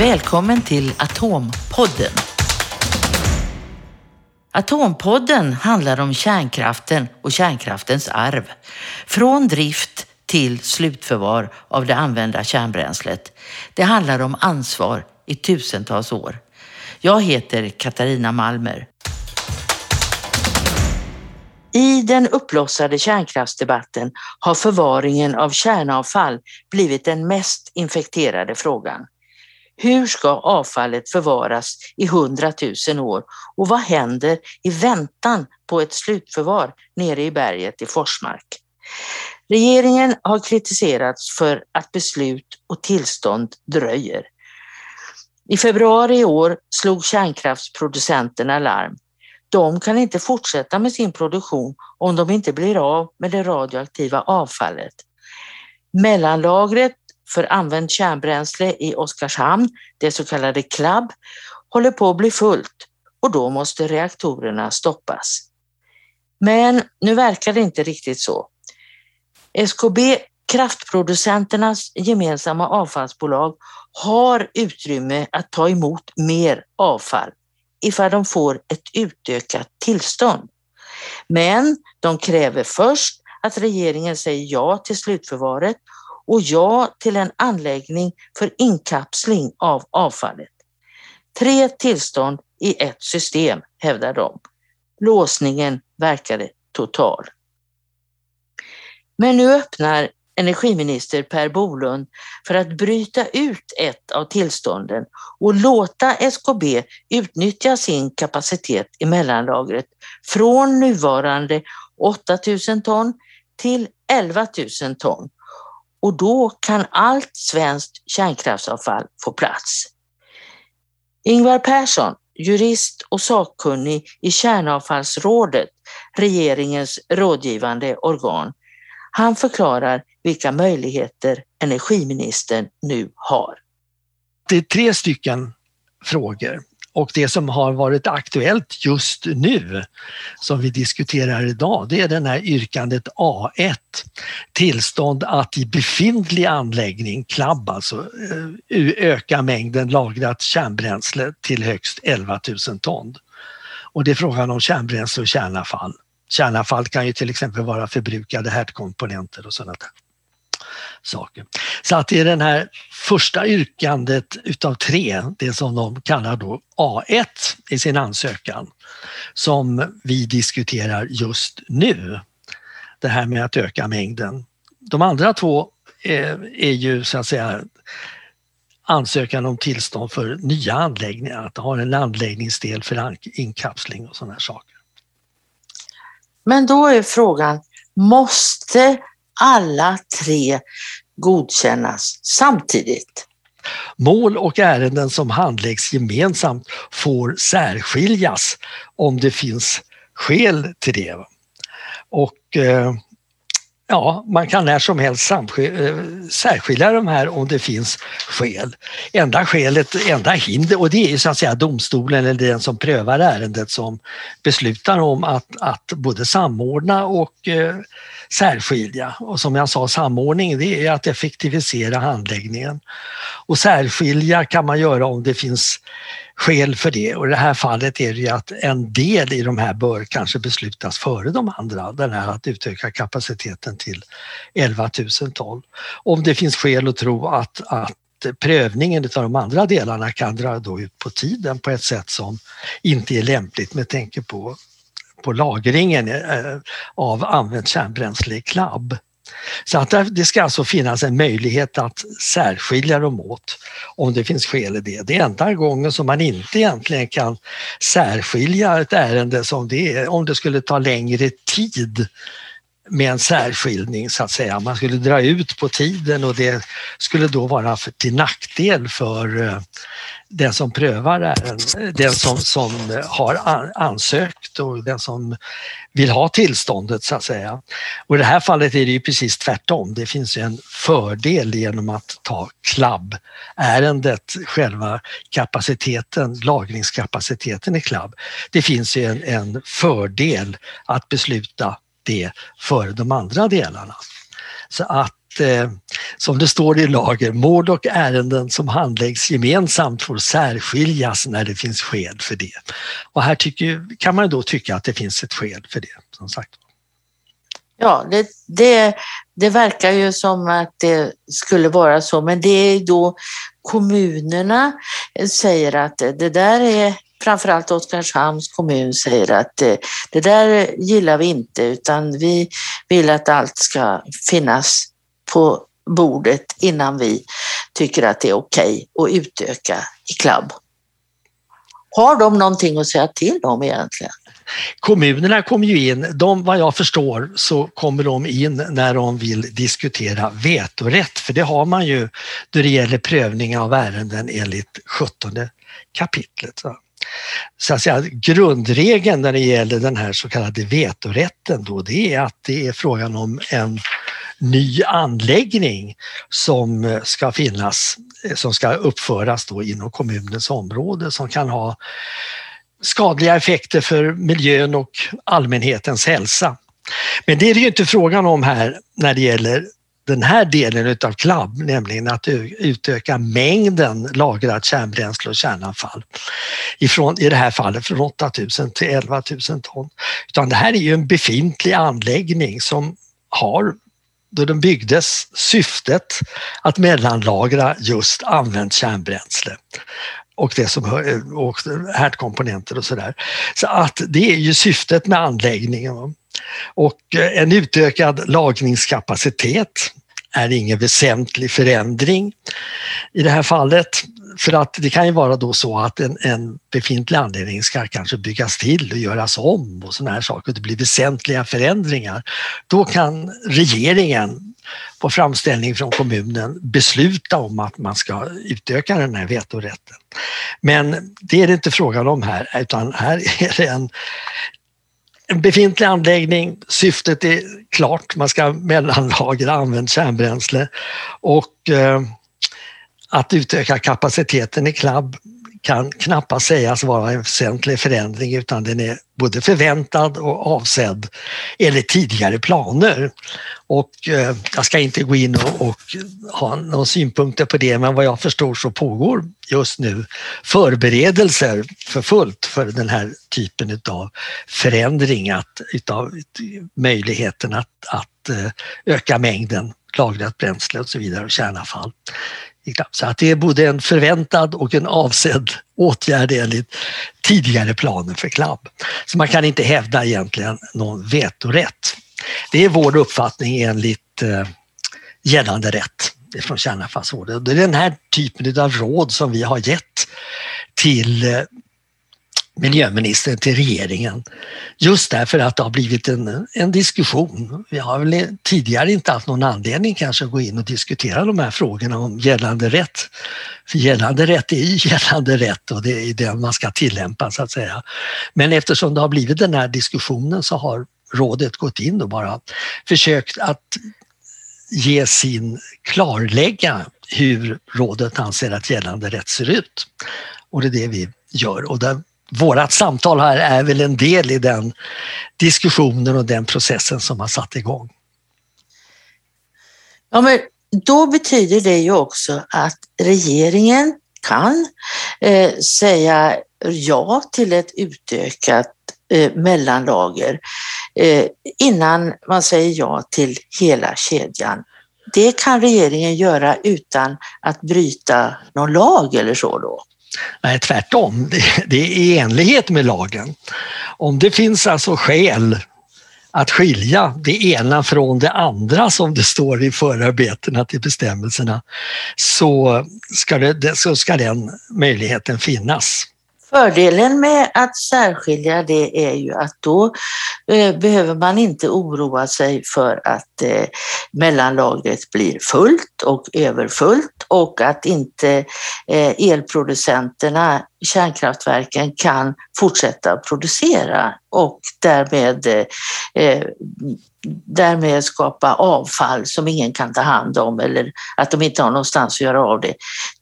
Välkommen till Atompodden. Atompodden handlar om kärnkraften och kärnkraftens arv. Från drift till slutförvar av det använda kärnbränslet. Det handlar om ansvar i tusentals år. Jag heter Katarina Malmer. I den uppblossade kärnkraftsdebatten har förvaringen av kärnavfall blivit den mest infekterade frågan. Hur ska avfallet förvaras i hundratusen år och vad händer i väntan på ett slutförvar nere i berget i Forsmark? Regeringen har kritiserats för att beslut och tillstånd dröjer. I februari i år slog kärnkraftsproducenterna larm. De kan inte fortsätta med sin produktion om de inte blir av med det radioaktiva avfallet. Mellanlagret för använt kärnbränsle i Oskarshamn, det så kallade CLAB, håller på att bli fullt och då måste reaktorerna stoppas. Men nu verkar det inte riktigt så. SKB, kraftproducenternas gemensamma avfallsbolag, har utrymme att ta emot mer avfall ifall de får ett utökat tillstånd. Men de kräver först att regeringen säger ja till slutförvaret och ja till en anläggning för inkapsling av avfallet. Tre tillstånd i ett system, hävdar de. Låsningen verkade total. Men nu öppnar energiminister Per Bolund för att bryta ut ett av tillstånden och låta SKB utnyttja sin kapacitet i mellanlagret från nuvarande 8000 ton till 11 000 ton. Och då kan allt svenskt kärnkraftsavfall få plats. Ingvar Persson, jurist och sakkunnig i Kärnavfallsrådet, regeringens rådgivande organ, han förklarar vilka möjligheter energiministern nu har. Det är tre stycken frågor och det som har varit aktuellt just nu som vi diskuterar idag, det är den här yrkandet A1. Tillstånd att i befintlig anläggning, CLAB alltså, eh, öka mängden lagrat kärnbränsle till högst 11 000 ton. Och det är frågan om kärnbränsle och kärnavfall. Kärnavfall kan ju till exempel vara förbrukade härdkomponenter och sådant. där saker. Så att det är den här första yrkandet utav tre, det som de kallar då A1 i sin ansökan, som vi diskuterar just nu. Det här med att öka mängden. De andra två är, är ju så att säga ansökan om tillstånd för nya anläggningar, att ha en anläggningsdel för inkapsling och sådana saker. Men då är frågan, måste alla tre godkännas samtidigt? Mål och ärenden som handläggs gemensamt får särskiljas om det finns skäl till det. Och eh, Ja, man kan när som helst eh, särskilja de här om det finns skäl. Enda skälet, enda hinder, och det är ju så att säga domstolen eller den som prövar ärendet som beslutar om att, att både samordna och eh, särskilja. Och som jag sa, samordning det är att effektivisera handläggningen. Och särskilja kan man göra om det finns skäl för det och i det här fallet är det ju att en del i de här bör kanske beslutas före de andra, den här att utöka kapaciteten till 11 000 ton. Om det finns skäl att tro att, att prövningen av de andra delarna kan dra då ut på tiden på ett sätt som inte är lämpligt med tanke på, på lagringen eh, av använt kärnbränsle i klabb. Så att det ska alltså finnas en möjlighet att särskilja dem åt om det finns skäl i det. Det är enda gången som man inte egentligen kan särskilja ett ärende som det är om det skulle ta längre tid med en särskiljning så att säga. Man skulle dra ut på tiden och det skulle då vara till nackdel för eh, den som prövar ärendet, den som, som har ansökt och den som vill ha tillståndet så att säga. Och i det här fallet är det ju precis tvärtom. Det finns ju en fördel genom att ta CLAB-ärendet, själva kapaciteten, lagringskapaciteten i CLAB. Det finns ju en, en fördel att besluta det för de andra delarna. Så att eh, som det står i lagen, mål och ärenden som handläggs gemensamt får särskiljas när det finns skäl för det. Och här tycker, kan man då tycka att det finns ett skäl för det, som sagt. Ja, det, det, det verkar ju som att det skulle vara så, men det är då kommunerna säger att det där är framförallt Oskarshamns kommun säger att eh, det där gillar vi inte utan vi vill att allt ska finnas på bordet innan vi tycker att det är okej okay att utöka i klubb. Har de någonting att säga till om egentligen? Kommunerna kommer ju in, de, vad jag förstår så kommer de in när de vill diskutera vetorätt, för det har man ju då det gäller prövning av ärenden enligt 17 kapitlet. Så att säga, grundregeln när det gäller den här så kallade vetorätten då, det är att det är frågan om en ny anläggning som ska finnas, som ska uppföras då inom kommunens område som kan ha skadliga effekter för miljön och allmänhetens hälsa. Men det är det ju inte frågan om här när det gäller den här delen utav CLAB, nämligen att utöka mängden lagrat kärnbränsle och kärnavfall. Ifrån, I det här fallet från 8000 till 11 000 ton. Utan det här är ju en befintlig anläggning som har då den byggdes syftet att mellanlagra just använt kärnbränsle och det som och härdkomponenter och sådär. Så att det är ju syftet med anläggningen. Och eh, en utökad lagringskapacitet är ingen väsentlig förändring i det här fallet. För att det kan ju vara då så att en, en befintlig anläggning ska kanske byggas till och göras om och sådana här saker. Det blir väsentliga förändringar. Då kan regeringen på framställning från kommunen besluta om att man ska utöka den här vetorätten. Men det är det inte frågan om här utan här är det en, en befintlig anläggning, syftet är klart, man ska mellanlagra använt kärnbränsle och eh, att utöka kapaciteten i Klabb kan knappast sägas vara en väsentlig förändring utan den är både förväntad och avsedd enligt tidigare planer. Och eh, jag ska inte gå in och, och, ha några synpunkter på det men vad jag förstår så pågår just nu förberedelser för fullt för den här typen av förändring, att, utav möjligheten att, att eh, öka mängden lagrat bränsle och så vidare och kärnavfall. Så att det är både en förväntad och en avsedd åtgärd enligt tidigare planer för CLAB. Så man kan inte hävda egentligen någon vetorätt. Det är vår uppfattning enligt eh, gällande rätt från Kärnavfallsrådet. Det är den här typen av råd som vi har gett till eh, miljöministern till regeringen. Just därför att det har blivit en, en diskussion. Vi har väl tidigare inte haft någon anledning kanske att gå in och diskutera de här frågorna om gällande rätt. För gällande rätt är ju gällande rätt och det är den man ska tillämpa så att säga. Men eftersom det har blivit den här diskussionen så har rådet gått in och bara försökt att ge sin klarlägga hur rådet anser att gällande rätt ser ut. Och det är det vi gör. Och där vårat samtal här är väl en del i den diskussionen och den processen som har satt igång. Ja, men då betyder det ju också att regeringen kan eh, säga ja till ett utökat eh, mellanlager eh, innan man säger ja till hela kedjan. Det kan regeringen göra utan att bryta någon lag eller så då? Nej, tvärtom. Det, är i enlighet med lagen. Om det finns alltså skäl att skilja det ena från det andra som det står i förarbetena till bestämmelserna så ska, det, så ska den möjligheten finnas. Fördelen med att särskilja det är ju att då eh, behöver man inte oroa sig för att eh, mellanlagret blir fullt och överfullt och att inte eh, elproducenterna, kärnkraftverken, kan fortsätta producera och därmed, eh, eh, därmed skapa avfall som ingen kan ta hand om eller att de inte har någonstans att göra av det.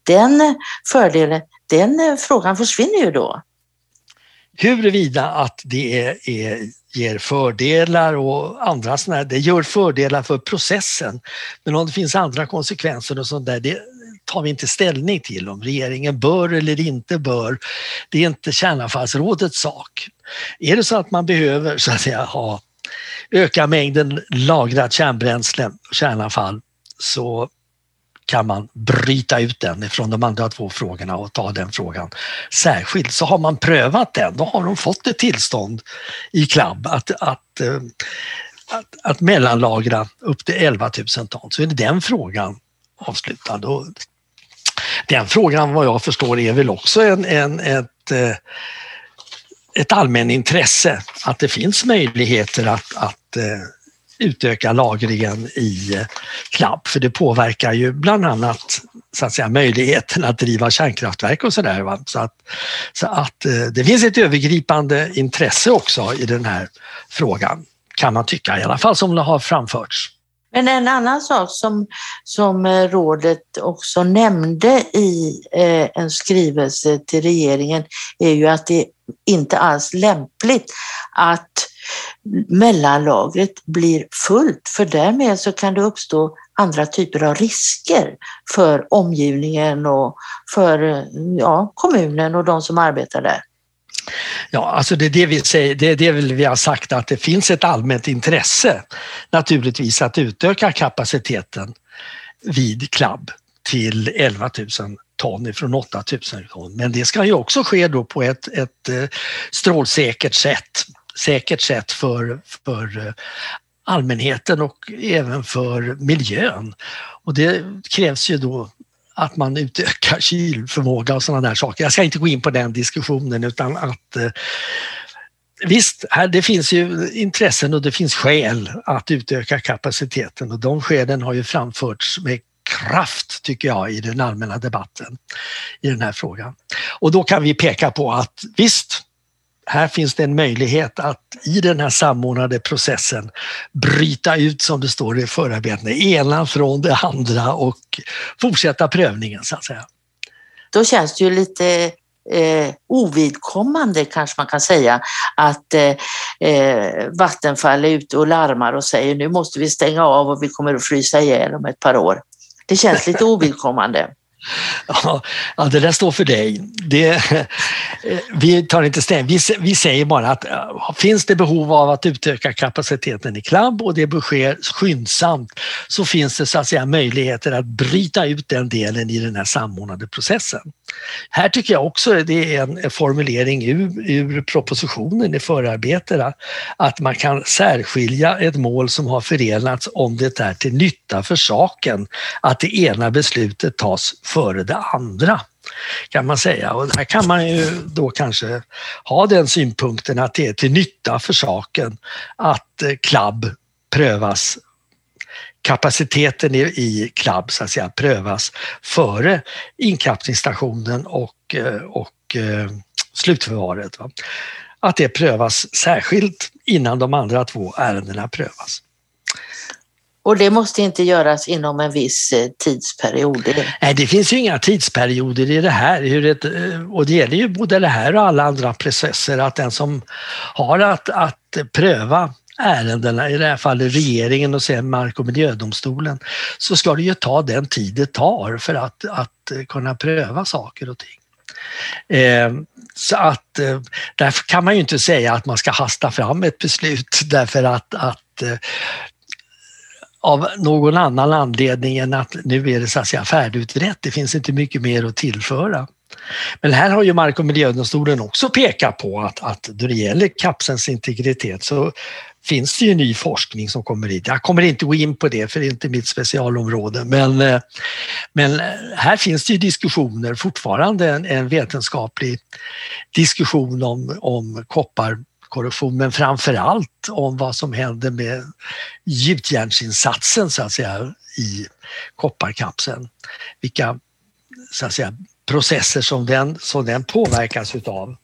Den fördelen den eh, frågan försvinner ju då. Huruvida att det är, är ger fördelar och andra sådana det gör fördelar för processen. Men om det finns andra konsekvenser och sånt där, det tar vi inte ställning till om regeringen bör eller inte bör. Det är inte kärnavfallsrådets sak. Är det så att man behöver så att säga ha öka mängden lagrat kärnbränsle och kärnavfall så kan man bryta ut den från de andra två frågorna och ta den frågan särskilt. Så har man prövat den, då har de fått ett tillstånd i Clab att, att, eh, att, att mellanlagra upp till 11 000 ton. Så är det den frågan avslutad. Och den frågan vad jag förstår är väl också en, en, ett, eh, ett allmänintresse att det finns möjligheter att, att eh, utöka lagringen i eh, klapp för det påverkar ju bland annat så att säga, möjligheten att driva kärnkraftverk och sådär. Så att, så att eh, det finns ett övergripande intresse också i den här frågan, kan man tycka, i alla fall som det har framförts. Men en annan sak som, som eh, rådet också nämnde i en skrivelse till regeringen är ju att det inte alls lämpligt att mellanlagret blir fullt för därmed så kan det uppstå andra typer av risker för omgivningen och för ja, kommunen och de som arbetar där. Ja, alltså det är det vi säger, det är det vi har sagt att det finns ett allmänt intresse naturligtvis att utöka kapaciteten vid klubb till 11 000 ton ifrån 8 000 ton. Men det ska ju också ske då på ett, ett eh, strålsäkert sätt säkert sätt för, för eh, allmänheten och även för miljön. Och det krävs ju då att man utökar kylförmåga och sådana där saker. Jag ska inte gå in på den diskussionen utan att eh, Visst, här, det finns ju intressen och det finns skäl att utöka kapaciteten och de skälen har ju framförts med kraft tycker jag i den allmänna debatten i den här frågan. Och då kan vi peka på att visst, här finns det en möjlighet att i den här samordnade processen bryta ut, som det står i förarbetena, ena från det andra och fortsätta prövningen så att säga. Då känns det ju lite eh, ovidkommande kanske man kan säga att eh, eh, Vattenfall är ute och larmar och säger nu måste vi stänga av och vi kommer att frysa ihjäl om ett par år. Det känns lite ovidkommande. Ja, det där står för dig. Det, Eh, vi tar inte ställning. Vi, vi säger bara att eh, finns det behov av att utöka kapaciteten i klubb och det bör ske skyndsamt så finns det så att säga möjligheter att bryta ut den delen i den här samordnade processen. Här tycker jag också det är en formulering ur, ur propositionen i förarbetena att man kan särskilja ett mål som har förenats om det är till nytta för saken att det ena beslutet tas före det andra kan man säga. Och där kan man ju då kanske ha den synpunkten att det är till nytta för saken att eh, klabb prövas kapaciteten i, klubb så att säga prövas före inkapslingsstationen och, eh, och eh, slutförvaret. Att det prövas särskilt innan de andra två ärendena prövas. Och det måste inte göras inom en viss eh, tidsperiod? Nej, det finns ju inga tidsperioder i det här. Eh, och det gäller ju både det här och alla andra processer att den som har att, att pröva ärendena, i det här fallet regeringen och sen Mark och miljödomstolen, så ska det ju ta den tid det tar för att, att kunna pröva saker och ting. Eh, så att eh, därför kan man ju inte säga att man ska hasta fram ett beslut därför att, att eh, av någon annan anledning än att nu är det så att säga färdigutrett. Det finns inte mycket mer att tillföra. Men här har ju Mark och miljödomstolen också pekat på att, att då det gäller kapselns integritet så finns det ju ny forskning som kommer hit. Jag kommer inte gå in på det för det är inte mitt specialområde men, eh, men här finns det ju diskussioner, fortfarande en, en vetenskaplig diskussion om, om koppar korruption, men framför allt om vad som händer med gjutjärnsinsatsen så att säga i kopparkapseln. Vilka så att säga, processer som den, som den påverkas utav.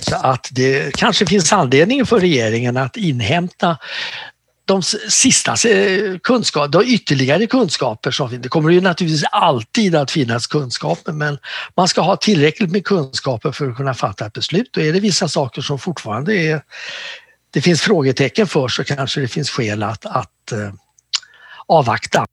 Så att det kanske finns anledning för regeringen att inhämta de sista eh, kunskap, de ytterligare kunskaper som finns. Det kommer ju naturligtvis alltid att finnas kunskaper men man ska ha tillräckligt med kunskaper för att kunna fatta ett beslut och är det vissa saker som fortfarande är det finns frågetecken för så kanske det finns skäl att, att eh, avvakta.